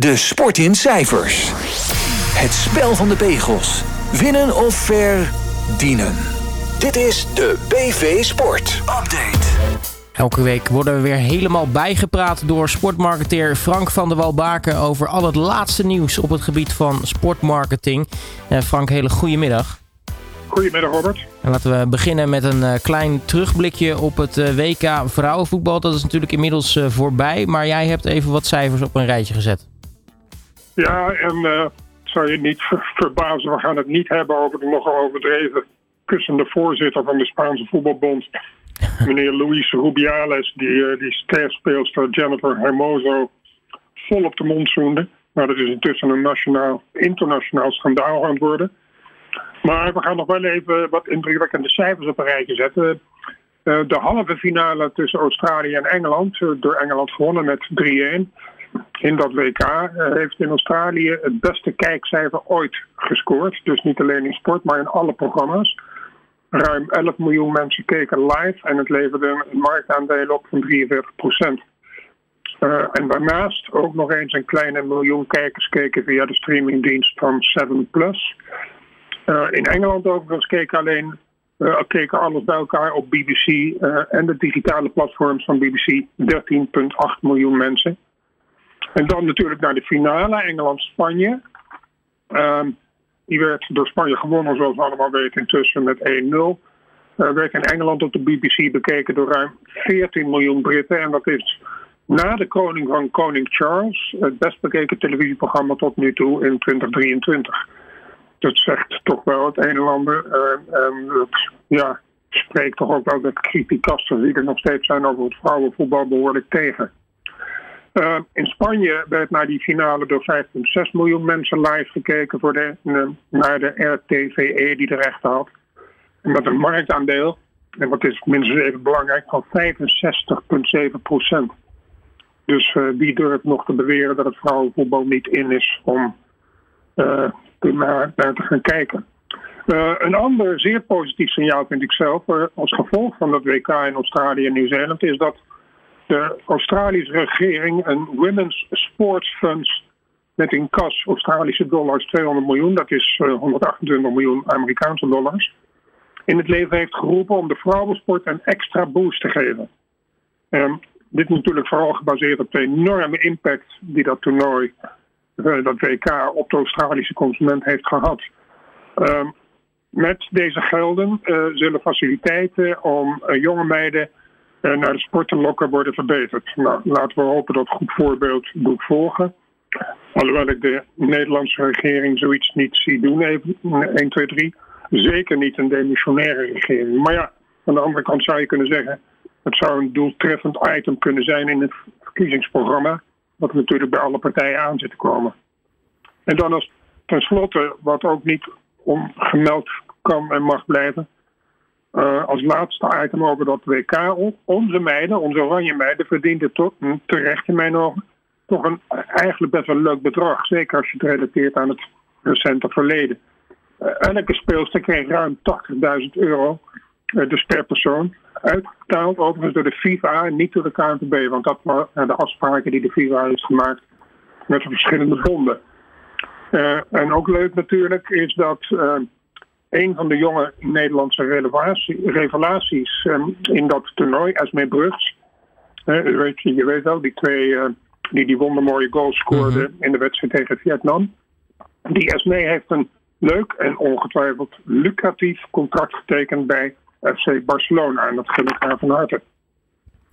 De sport in cijfers. Het spel van de pegels. Winnen of verdienen. Dit is de BV Sport Update. Elke week worden we weer helemaal bijgepraat door sportmarketeer Frank van der Walbaken over al het laatste nieuws op het gebied van sportmarketing. Uh, Frank, hele goede middag. Goedemiddag Robert. En laten we beginnen met een uh, klein terugblikje op het uh, WK vrouwenvoetbal. Dat is natuurlijk inmiddels voorbij, maar jij hebt even wat cijfers op een rijtje gezet. Ja, en zou je niet ver verbazen, we gaan het niet hebben over de nogal overdreven kussende voorzitter van de Spaanse voetbalbond. meneer Luis Rubiales, die, die sterspeelster Jennifer Hermoso vol op de mond zoende. Nou, dat is intussen een nationaal, internationaal schandaal aan het worden. Maar we gaan nog wel even wat indrukwekkende cijfers op een rijtje zetten. Uh, de halve finale tussen Australië en Engeland, uh, door Engeland gewonnen met 3-1. In dat WK uh, heeft in Australië het beste kijkcijfer ooit gescoord. Dus niet alleen in sport, maar in alle programma's. Ruim 11 miljoen mensen keken live en het leverde een marktaandeel op van 43 procent. en daarnaast ook nog eens een kleine miljoen kijkers keken via de streamingdienst van 7 Plus. Uh, in Engeland overigens keken alleen keken alles bij elkaar op BBC en de digitale platforms van BBC 13,8 miljoen mensen. En dan natuurlijk naar de finale, Engeland-Spanje. Um, die werd door Spanje gewonnen, zoals we allemaal weten, intussen met 1-0. werd in Engeland op de BBC bekeken door ruim 14 miljoen Britten. En dat is na de kroning van koning Charles het best bekeken televisieprogramma tot nu toe in 2023 dat zegt toch wel het een en ander. Uh, en het ja, spreekt toch ook wel de criticasters die er nog steeds zijn over het vrouwenvoetbal behoorlijk tegen. Uh, in Spanje werd naar die finale door 5,6 miljoen mensen live gekeken voor de, uh, naar de RTVE die de rechten had. En met een marktaandeel, en wat is minstens even belangrijk, van 65,7 procent. Dus wie durft nog te beweren dat het vrouwenvoetbal niet in is om naar, naar te gaan kijken. Uh, een ander zeer positief signaal vind ik zelf, uh, als gevolg van dat WK in Australië en Nieuw-Zeeland, is dat de Australische regering een Women's Sports Funds met in kas Australische dollars 200 miljoen, dat is uh, 128 miljoen Amerikaanse dollars, in het leven heeft geroepen om de vrouwensport een extra boost te geven. Um, dit is natuurlijk vooral gebaseerd op de enorme impact die dat toernooi uh, dat WK op de Australische consument heeft gehad. Uh, met deze gelden uh, zullen faciliteiten om jonge meiden naar de sport lokken worden verbeterd. Nou, laten we hopen dat goed voorbeeld doet volgen. Alhoewel ik de Nederlandse regering zoiets niet zie doen, even 1, 2, 3. Zeker niet een demissionaire regering. Maar ja, aan de andere kant zou je kunnen zeggen... het zou een doeltreffend item kunnen zijn in het verkiezingsprogramma wat natuurlijk bij alle partijen aan zit te komen. En dan als tenslotte, wat ook niet ongemeld kan en mag blijven. Uh, als laatste item over dat WK. Onze meiden, onze oranje meiden, verdienen toch terecht in mijn ogen toch een eigenlijk best wel leuk bedrag. Zeker als je het relateert aan het recente verleden. Uh, elke speelster kreeg ruim 80.000 euro, uh, dus per persoon uitbetaald overigens door de FIFA en niet door de KNVB. Want dat waren de afspraken die de FIFA heeft gemaakt met de verschillende bonden. En ook leuk natuurlijk is dat een van de jonge Nederlandse revelaties um, in dat toernooi, Esme Brugs. Weet je, je weet wel, die twee die die wondermooie goals scoorden mm -hmm. in de wedstrijd tegen Vietnam. Die Esme heeft een leuk en ongetwijfeld lucratief contract getekend bij FC Barcelona. En dat gun ik haar van harte.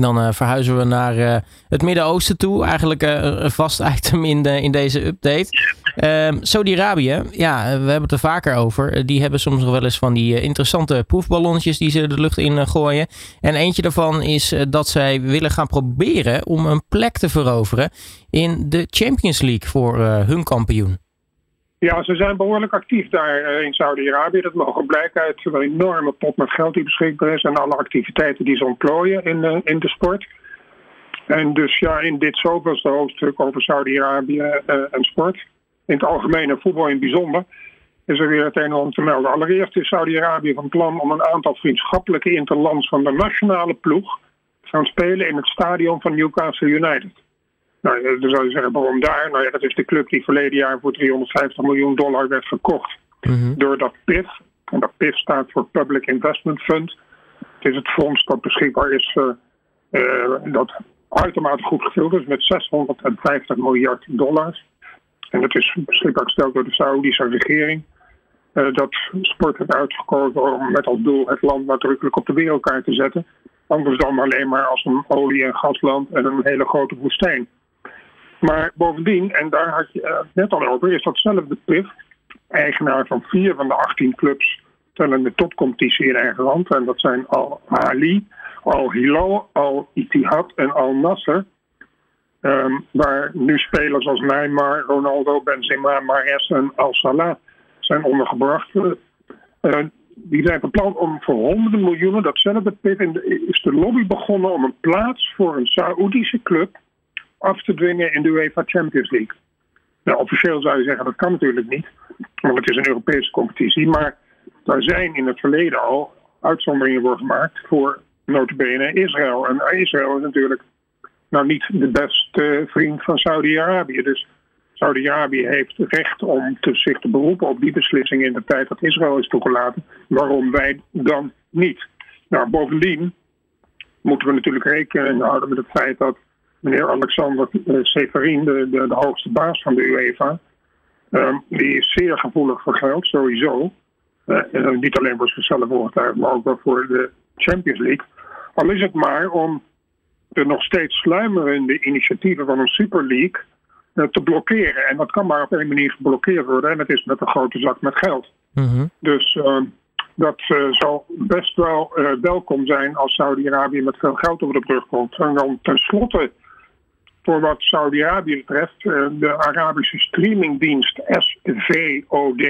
Dan uh, verhuizen we naar uh, het Midden-Oosten toe. Eigenlijk uh, een vast item in, de, in deze update. Ehm, Saudi-Arabië, ja, we hebben het er vaker over. Die hebben soms nog wel eens van die interessante proefballonnetjes die ze de lucht in gooien. En eentje daarvan is dat zij willen gaan proberen om een plek te veroveren in de Champions League voor hun kampioen. Ja, ze zijn behoorlijk actief daar uh, in Saudi-Arabië. Dat mogen blijken uit een enorme pot met geld die beschikbaar is en alle activiteiten die ze ontplooien in, uh, in de sport. En dus ja, in dit zoveelste hoofdstuk over Saudi-Arabië uh, en sport, in het algemeen en voetbal in het bijzonder, is er weer het een en ander te melden. Allereerst is Saudi-Arabië van plan om een aantal vriendschappelijke interlands van de nationale ploeg te gaan spelen in het stadion van Newcastle United. Nou, dan zou je zeggen, waarom daar? Nou ja, dat is de club die verleden jaar voor 350 miljoen dollar werd verkocht Mhm. door dat PIF. En dat PIF staat voor Public Investment Fund. Het is het fonds dat beschikbaar is, eh, dat uitermate goed gevuld is met 650 miljard dollars. En dat is beschikbaar gesteld door de Saoedische regering. Eh, dat sport heeft uitgekozen om met als doel het land nadrukkelijk op de wereldkaart te zetten. Anders dan alleen maar als een olie- en gasland en een hele grote woestijn. Maar bovendien, en daar had je het net al over, is datzelfde PIF eigenaar van vier van de 18 clubs tellende topcompetitie in eigen land. En dat zijn Al-Ali, Al-Hilal, Al-Ittihad en Al-Nasser. Ehm, waar nu spelers als Neymar, Ronaldo, Benzema, Mares en Al-Salah zijn ondergebracht. Uh, die zijn van plan om voor honderden miljoenen, datzelfde PIF, is de lobby begonnen om een plaats voor een Saoedische club af te dwingen in de UEFA Champions League. Nou, officieel zou je zeggen dat kan natuurlijk niet, want het is een Europese competitie. Maar daar zijn in het verleden al uitzonderingen voor gemaakt voor notabene Israël. En Israël is natuurlijk nou niet de beste vriend van Saudi-Arabië. Dus Saudi-Arabië heeft recht om te, zich te beroepen op die beslissing in de tijd dat Israël is toegelaten. Waarom wij dan niet? Nou, bovendien moeten we natuurlijk rekening houden met het feit dat meneer Alexander Severin, de, de, de hoogste baas van de UEFA, um, die is zeer gevoelig voor geld, sowieso. Uh, niet alleen voor zichzelf overtuigd, maar ook wel voor de Champions League. Al is het maar om de nog steeds sluimerende initiatieven van een Super League uh, te blokkeren. En dat kan maar op één manier geblokkeerd worden, en dat is met een grote zak met geld. Mm -hmm. Dus uh, dat zal best wel welkom zijn als Saudi-Arabië met veel geld over de brug komt. En dan tenslotte voor wat Saudi-Arabië betreft, uh, de Arabische streamingdienst SVOD.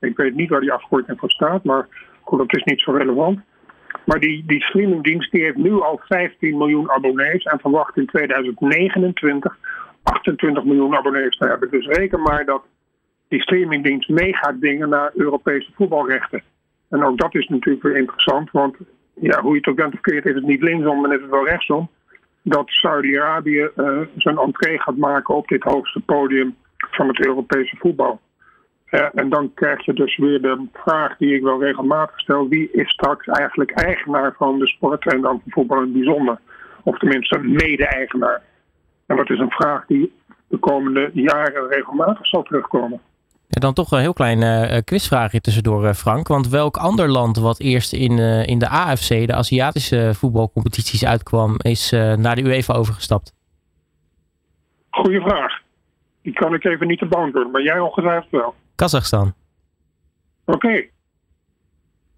Ik weet niet waar die afkorting voor staat, maar goed, dat is niet zo relevant. Maar die, die streamingdienst die heeft nu al 15 miljoen abonnees en verwacht in 2029 28 miljoen abonnees te hebben. Dus reken maar dat die streamingdienst mee gaat dingen naar Europese voetbalrechten. En ook dat is natuurlijk weer interessant, want ja, hoe je het ook bent of keert, is het niet linksom, maar is het wel rechtsom dat Saudi-Arabië uh, zijn entree gaat maken op dit hoogste podium van het Europese voetbal. Uh, en dan krijg je dus weer de vraag die ik wel regelmatig stel: wie is straks eigenlijk eigenaar van de sport en dan voetbal in het bijzonder? Of tenminste mede-eigenaar. En dat is een vraag die de komende jaren regelmatig zal terugkomen. Ja, dan toch een heel klein uh, quizvraagje tussendoor, uh, Frank. Want welk ander land wat eerst in, uh, in de AFC, de Aziatische voetbalcompetities, uitkwam, is naar de UEFA overgestapt? Goeie vraag. Die kan ik even niet te beantwoorden, maar jij ongetwijfeld wel. Kazachstan. Oké. Okay.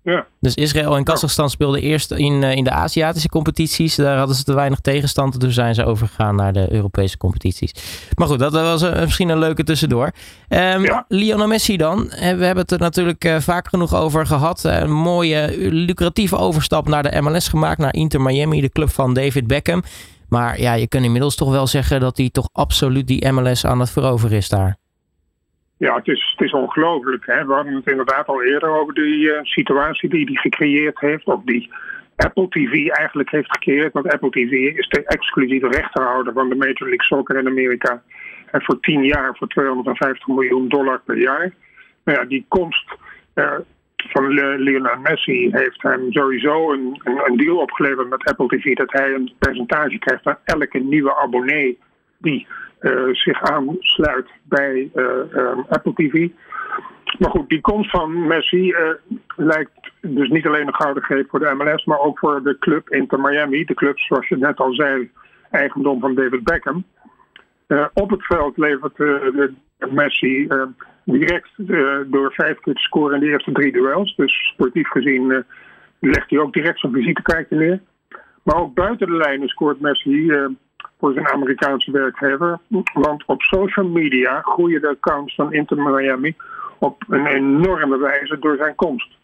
Ja. Dus Israël en Kazachstan speelden eerst in, in de Aziatische competities. Daar hadden ze te weinig tegenstand. Dus zijn ze overgegaan naar de Europese competities. Maar goed, dat was een, misschien een leuke tussendoor. Um, ja. Lionel Messi dan. We hebben het er natuurlijk vaak genoeg over gehad. Een mooie, lucratieve overstap naar de MLS gemaakt. Naar Inter Miami, de club van David Beckham. Maar ja, je kunt inmiddels toch wel zeggen dat hij toch absoluut die MLS aan het veroveren is daar. Ja, het is, het is ongelooflijk. Hè? We hadden het inderdaad al eerder over die uh, situatie die hij gecreëerd heeft. Of die Apple TV eigenlijk heeft gecreëerd. Want Apple TV is de exclusieve rechterhouder van de Major League Soccer in Amerika. En voor 10 jaar voor 250 miljoen dollar per jaar. Nou ja, die komst uh, van Lionel Messi heeft hem sowieso een, een, deal opgeleverd met Apple TV. Dat hij een percentage krijgt van elke nieuwe abonnee die zich aansluit bij uh, um, Apple TV. Maar goed, die komst van Messi uh, lijkt dus niet alleen een gouden greep voor de MLS, maar ook voor de club Inter Miami. De club, zoals je net al zei, eigendom van David Beckham. op het veld levert de Messi direct door vijf keer te scoren in de eerste drie duels. Dus sportief gezien legt hij ook direct zijn visitekaartje neer. Maar ook buiten de lijnen scoort Messi voor zijn Amerikaanse werkgever. Want op social media groeien de accounts van Inter Miami op een enorme wijze door zijn komst.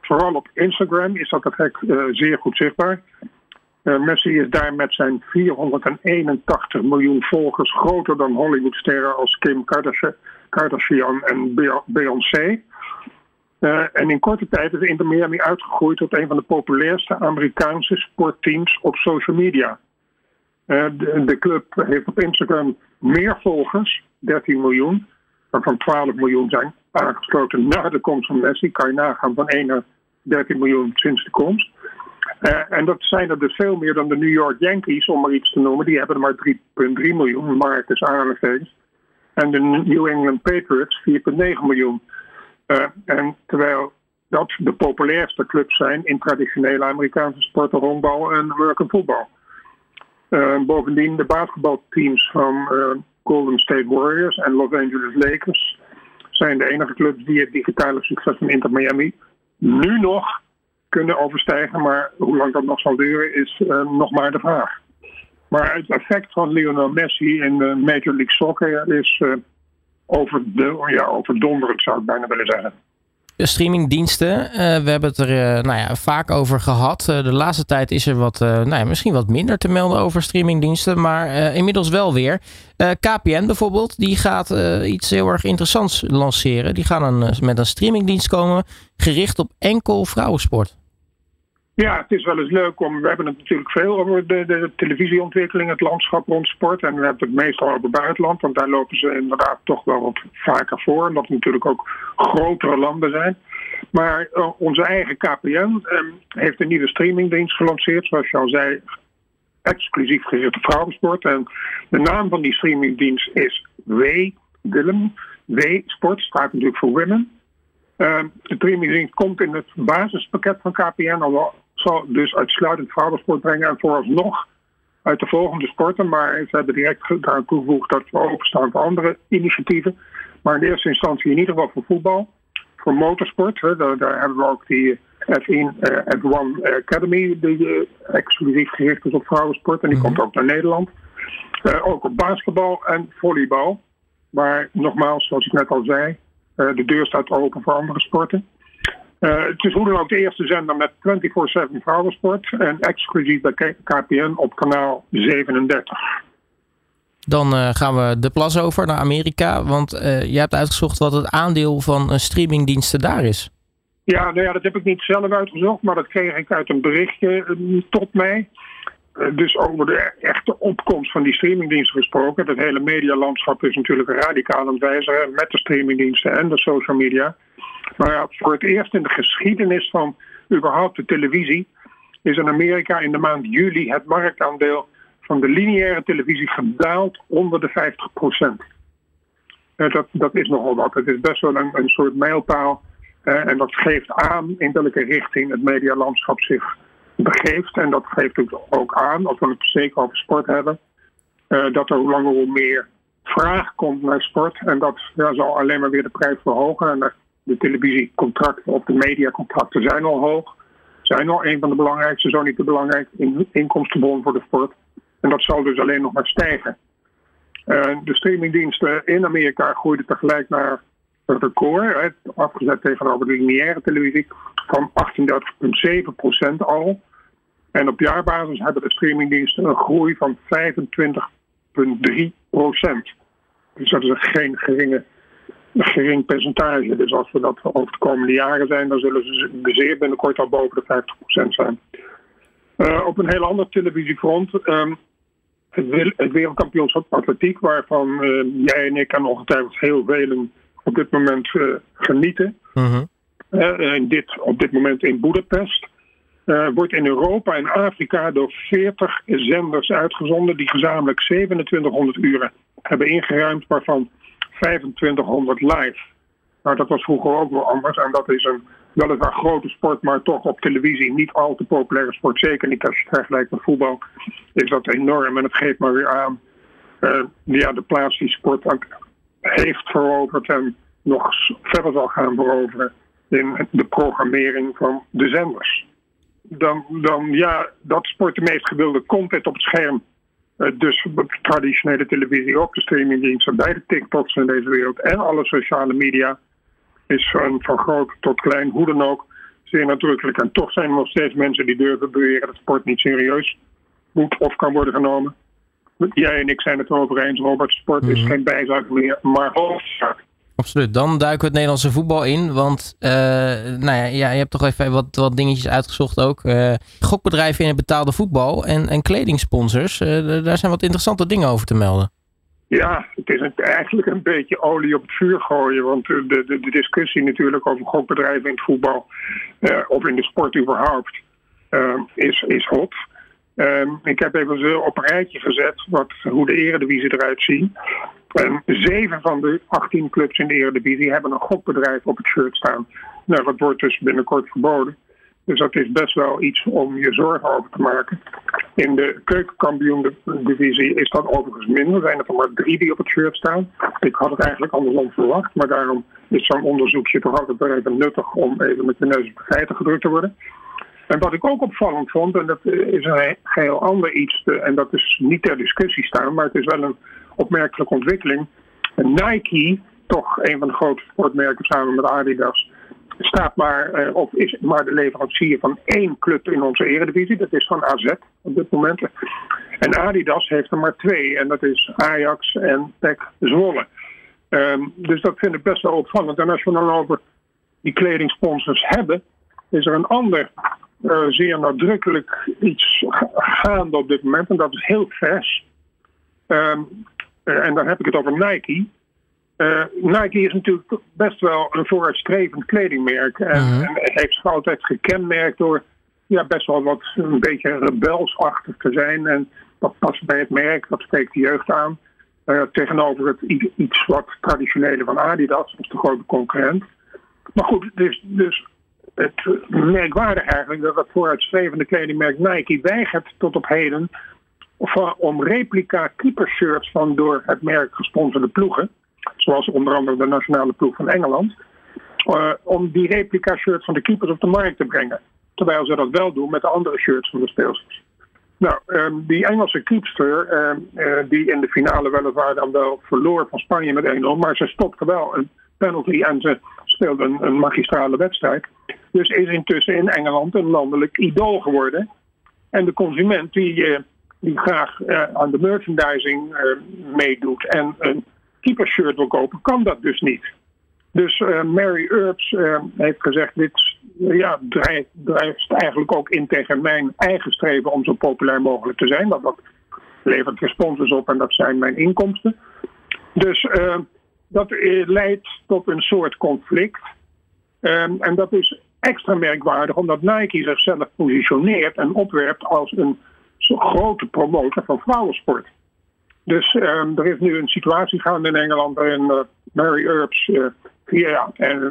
Vooral op Instagram is dat effect uh, zeer goed zichtbaar. Uh, Messi is daar met zijn 481 miljoen volgers groter dan Hollywoodsterren als Kim Kardashian en Beyoncé. Uh, en in korte tijd is Inter Miami uitgegroeid tot een van de populairste Amerikaanse sportteams op social media. De, de, club heeft op Instagram meer volgers, 13 miljoen, waarvan 12 miljoen zijn aangesloten na de komst van Messi. Kan je nagaan van 1 naar 13 miljoen sinds de komst. en dat zijn er dus veel meer dan de New York Yankees, om maar iets te noemen. Die hebben er maar 3,3 miljoen, markt is aanhalingstekens. En de New England Patriots 4,9 miljoen. en terwijl dat de populairste clubs zijn in traditionele Amerikaanse sporten, honkbal en American voetbal. Uh, bovendien de basketbalteams van uh, Golden State Warriors en Los Angeles Lakers zijn de enige clubs die het digitale succes van Inter Miami nu nog kunnen overstijgen. Maar hoe lang dat nog zal duren is uh, nog maar de vraag. Maar het effect van Lionel Messi in de Major League Soccer is over de, ja, zou ik bijna willen zeggen streamingdiensten. Uh, we hebben het er uh, nou ja, vaak over gehad. Uh, de laatste tijd is er wat, nou ja, misschien wat minder te melden over streamingdiensten, maar inmiddels wel weer. KPN bijvoorbeeld, die gaat iets heel erg interessants lanceren. Die gaan een, met een streamingdienst komen, gericht op enkel vrouwensport. Ja, het is wel eens leuk om. We hebben het natuurlijk veel over de, de televisieontwikkeling, het landschap rond sport. En we hebben het meestal over buitenland, want daar lopen ze inderdaad toch wel wat vaker voor. Omdat het natuurlijk ook grotere landen zijn. Maar uh, onze eigen KPN uh, heeft een nieuwe streamingdienst gelanceerd, zoals je al zei, exclusief gericht op vrouwensport. En de naam van die streamingdienst is W Willem. W Sport staat natuurlijk voor Women. Uh, de streamingdienst komt in het basispakket van KPN, al zal dus uitsluitend vrouwensport brengen en vooralsnog uit de volgende sporten. Maar ze hebben direct daar toegevoegd dat we openstaan voor andere initiatieven. Maar in eerste instantie in ieder geval voor voetbal, voor motorsport. Hè, daar, daar, hebben we ook die F1, uh, F1 Academy, die uh, exclusief gericht is op vrouwensport. En die mhm. komt ook naar Nederland. Uh, ook op basketbal en volleybal. Maar nogmaals, zoals ik net al zei, de deur staat open voor andere sporten. Uh, het is hoe dan ook de eerste zender met 24-7 vrouwensport en exclusief bij KPN op kanaal 37. Dan uh, gaan we de plas over naar Amerika, want uh, je hebt uitgezocht wat het aandeel van streamingdiensten daar is. Ja, nou ja, dat heb ik niet zelf uitgezocht, maar dat kreeg ik uit een berichtje tot mij. Dus over de echte opkomst van die streamingdiensten gesproken. Het hele medialandschap is natuurlijk radicaal aan het wijzigen met de streamingdiensten en de social media. Maar ja, voor het eerst in de geschiedenis van überhaupt de televisie is in Amerika in de maand juli het marktaandeel van de lineaire televisie gedaald onder de 50 procent. Uh, dat, dat is nogal wat. Het is best wel een, een soort mijlpaal. En dat geeft aan in welke richting het medialandschap zich begeeft. En dat geeft ook aan, als we het zeker over sport hebben, uh, dat er hoe langer hoe meer vraag komt naar sport. En dat ja, zal alleen maar weer de prijs verhogen. En de televisiecontracten of de mediacontracten zijn al hoog. Zijn al een van de belangrijkste, zo niet de belangrijkste inkomstenbron voor de sport. En dat zal dus alleen nog maar stijgen. Uh, de streamingdiensten in Amerika groeiden tegelijk naar een record, afgezet tegenover de lineaire televisie, van 38,7% al. En op jaarbasis hebben de streamingdiensten een groei van 25,3%. Dus dat is geen geringe gering percentage. Dus als we dat over de komende jaren zijn, dan zullen ze zeer binnenkort al boven de 50% zijn. Uh, op een heel ander televisiefront. Um, het, wereldkampioenschap atletiek, waarvan uh, jij en ik en ongetwijfeld heel velen op dit moment uh, genieten. -huh. dit, op dit moment in Budapest. wordt in Europa en Afrika door 40 zenders uitgezonden die gezamenlijk 2700 uren hebben ingeruimd, waarvan 2500 live. Nou, dat was vroeger ook wel anders. En dat is een weliswaar grote sport, maar toch op televisie niet al te populaire sport. Zeker niet als je het vergelijkt met voetbal. Is dat enorm. En het geeft maar weer aan uh, ja, de plaats die sport heeft veroverd en nog verder zal gaan veroveren in de programmering van de zenders. Dan, dan ja, dat sport de meest gewilde content op het scherm eh, dus traditionele televisie, ook de streamingdiensten, bij de TikToks in deze wereld en alle sociale media is van, van groot tot klein, hoe dan ook, zeer nadrukkelijk. En toch zijn er nog steeds mensen die durven beweren dat sport niet serieus moet of kan worden genomen. Jij en ik zijn het erover eens, Robert. Sport is mhm. geen bijzaak meer, maar hoofdzaak. Absoluut. Dan duiken we het Nederlandse voetbal in. Want uh, nou ja, ja, je hebt toch even wat, wat dingetjes uitgezocht ook. Uh, gokbedrijven in het betaalde voetbal en, en kledingsponsors. Uh, daar zijn wat interessante dingen over te melden. Ja, het is eigenlijk een beetje olie op het vuur gooien. Want de, de, de discussie natuurlijk over gokbedrijven in het voetbal... of in de sport überhaupt, is, is hot. Um, ik heb even op een rijtje gezet wat, hoe de eredivisie eruit ziet. En zeven van de 18 clubs in de Eredivisie hebben een gokbedrijf op het shirt staan. Nou, dat wordt dus binnenkort verboden. Dus dat is best wel iets om je zorgen over te maken. In de keukenkampioen-divisie is dat overigens minder. Er zijn er maar drie die op het shirt staan. Ik had het eigenlijk andersom verwacht. Maar daarom is zo'n onderzoekje toch altijd wel even nuttig om even met de neus op de feiten gedrukt te worden. En wat ik ook opvallend vond, en dat is een heel ander iets, en dat is niet ter discussie staan, maar het is wel een opmerkelijke ontwikkeling. Nike, toch een van de grote sportmerken samen met Adidas, staat maar, eh, of is maar de leverancier van één club in onze eredivisie. Dat is van AZ op dit moment. En Adidas heeft er maar twee. En dat is Ajax en PEC Zwolle. Ehm, dus dat vind ik best wel opvallend. En als we dan over die kledingsponsors hebben, is er een ander uh, zeer nadrukkelijk iets gaande op dit moment. En dat is heel vers. Uh, en dan heb ik het over Nike. Uh, Nike is natuurlijk best wel een vooruitstrevend kledingmerk. En, en heeft zich altijd gekenmerkt door ja, best wel wat een beetje rebelsachtig te zijn. En dat past bij het merk, dat spreekt de jeugd aan. Uh, tegenover het iets wat traditionele van Adidas, dat is de grote concurrent. Maar goed, dus, dus het merkwaardig eigenlijk dat het vooruitstrevende kledingmerk Nike weigert tot op heden om replica keepershirts van door het merk gesponsorde ploegen, zoals onder andere de nationale ploeg van Engeland, uh, om die replica shirts van de keepers op de markt te brengen. Terwijl ze dat wel doen met de andere shirts van de speelsters. Nou, um, die Engelse keepster, um, uh, die in de finale weliswaar dan wel verloor van Spanje met 1-0, maar ze stopte wel een penalty en ze speelde een, een magistrale wedstrijd. Dus is intussen in Engeland een landelijk idool geworden. En de consument die, uh, die graag uh, aan de merchandising uh, meedoet en een keepershirt wil kopen, kan dat dus niet. Dus Mary Earps heeft gezegd: dit ja, drijft, eigenlijk ook in tegen mijn eigen streven om zo populair mogelijk te zijn. Want dat levert responsors op en dat zijn mijn inkomsten. Dus dat leidt tot een soort conflict. En dat is extra merkwaardig omdat Nike zichzelf positioneert en opwerpt als een grote promotor van vrouwensport. Dus um, er is nu een situatie gaande in Engeland waarin uh, Mary Earps uh, via, uh,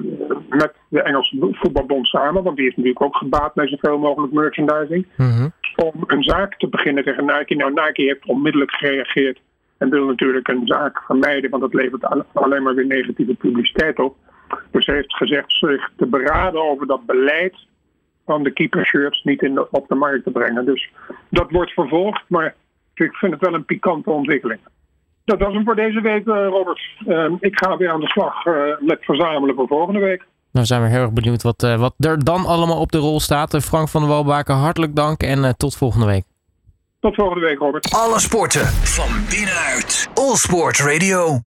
met de Engelse voetbalbond samen, want die is natuurlijk ook gebaat bij zoveel mogelijk merchandising, mm -hmm. om een zaak te beginnen tegen Nike. Nou, Nike heeft onmiddellijk gereageerd en wil natuurlijk een zaak vermijden, want dat levert alleen maar weer negatieve publiciteit op. Dus ze heeft gezegd zich te beraden over dat beleid van de keepershirts niet in de, op de markt te brengen. Dus dat wordt vervolgd, maar ik vind het wel een pikante ontwikkeling. Dat was hem voor deze week, uh, Robert. Uh, ik ga weer aan de slag uh, met verzamelen voor volgende week. Nou zijn we heel erg benieuwd wat, wat er dan allemaal op de rol staat. Frank van der Walbaken, hartelijk dank en tot volgende week. Tot volgende week, Robert. Alle sporten van binnenuit. All Sport Radio.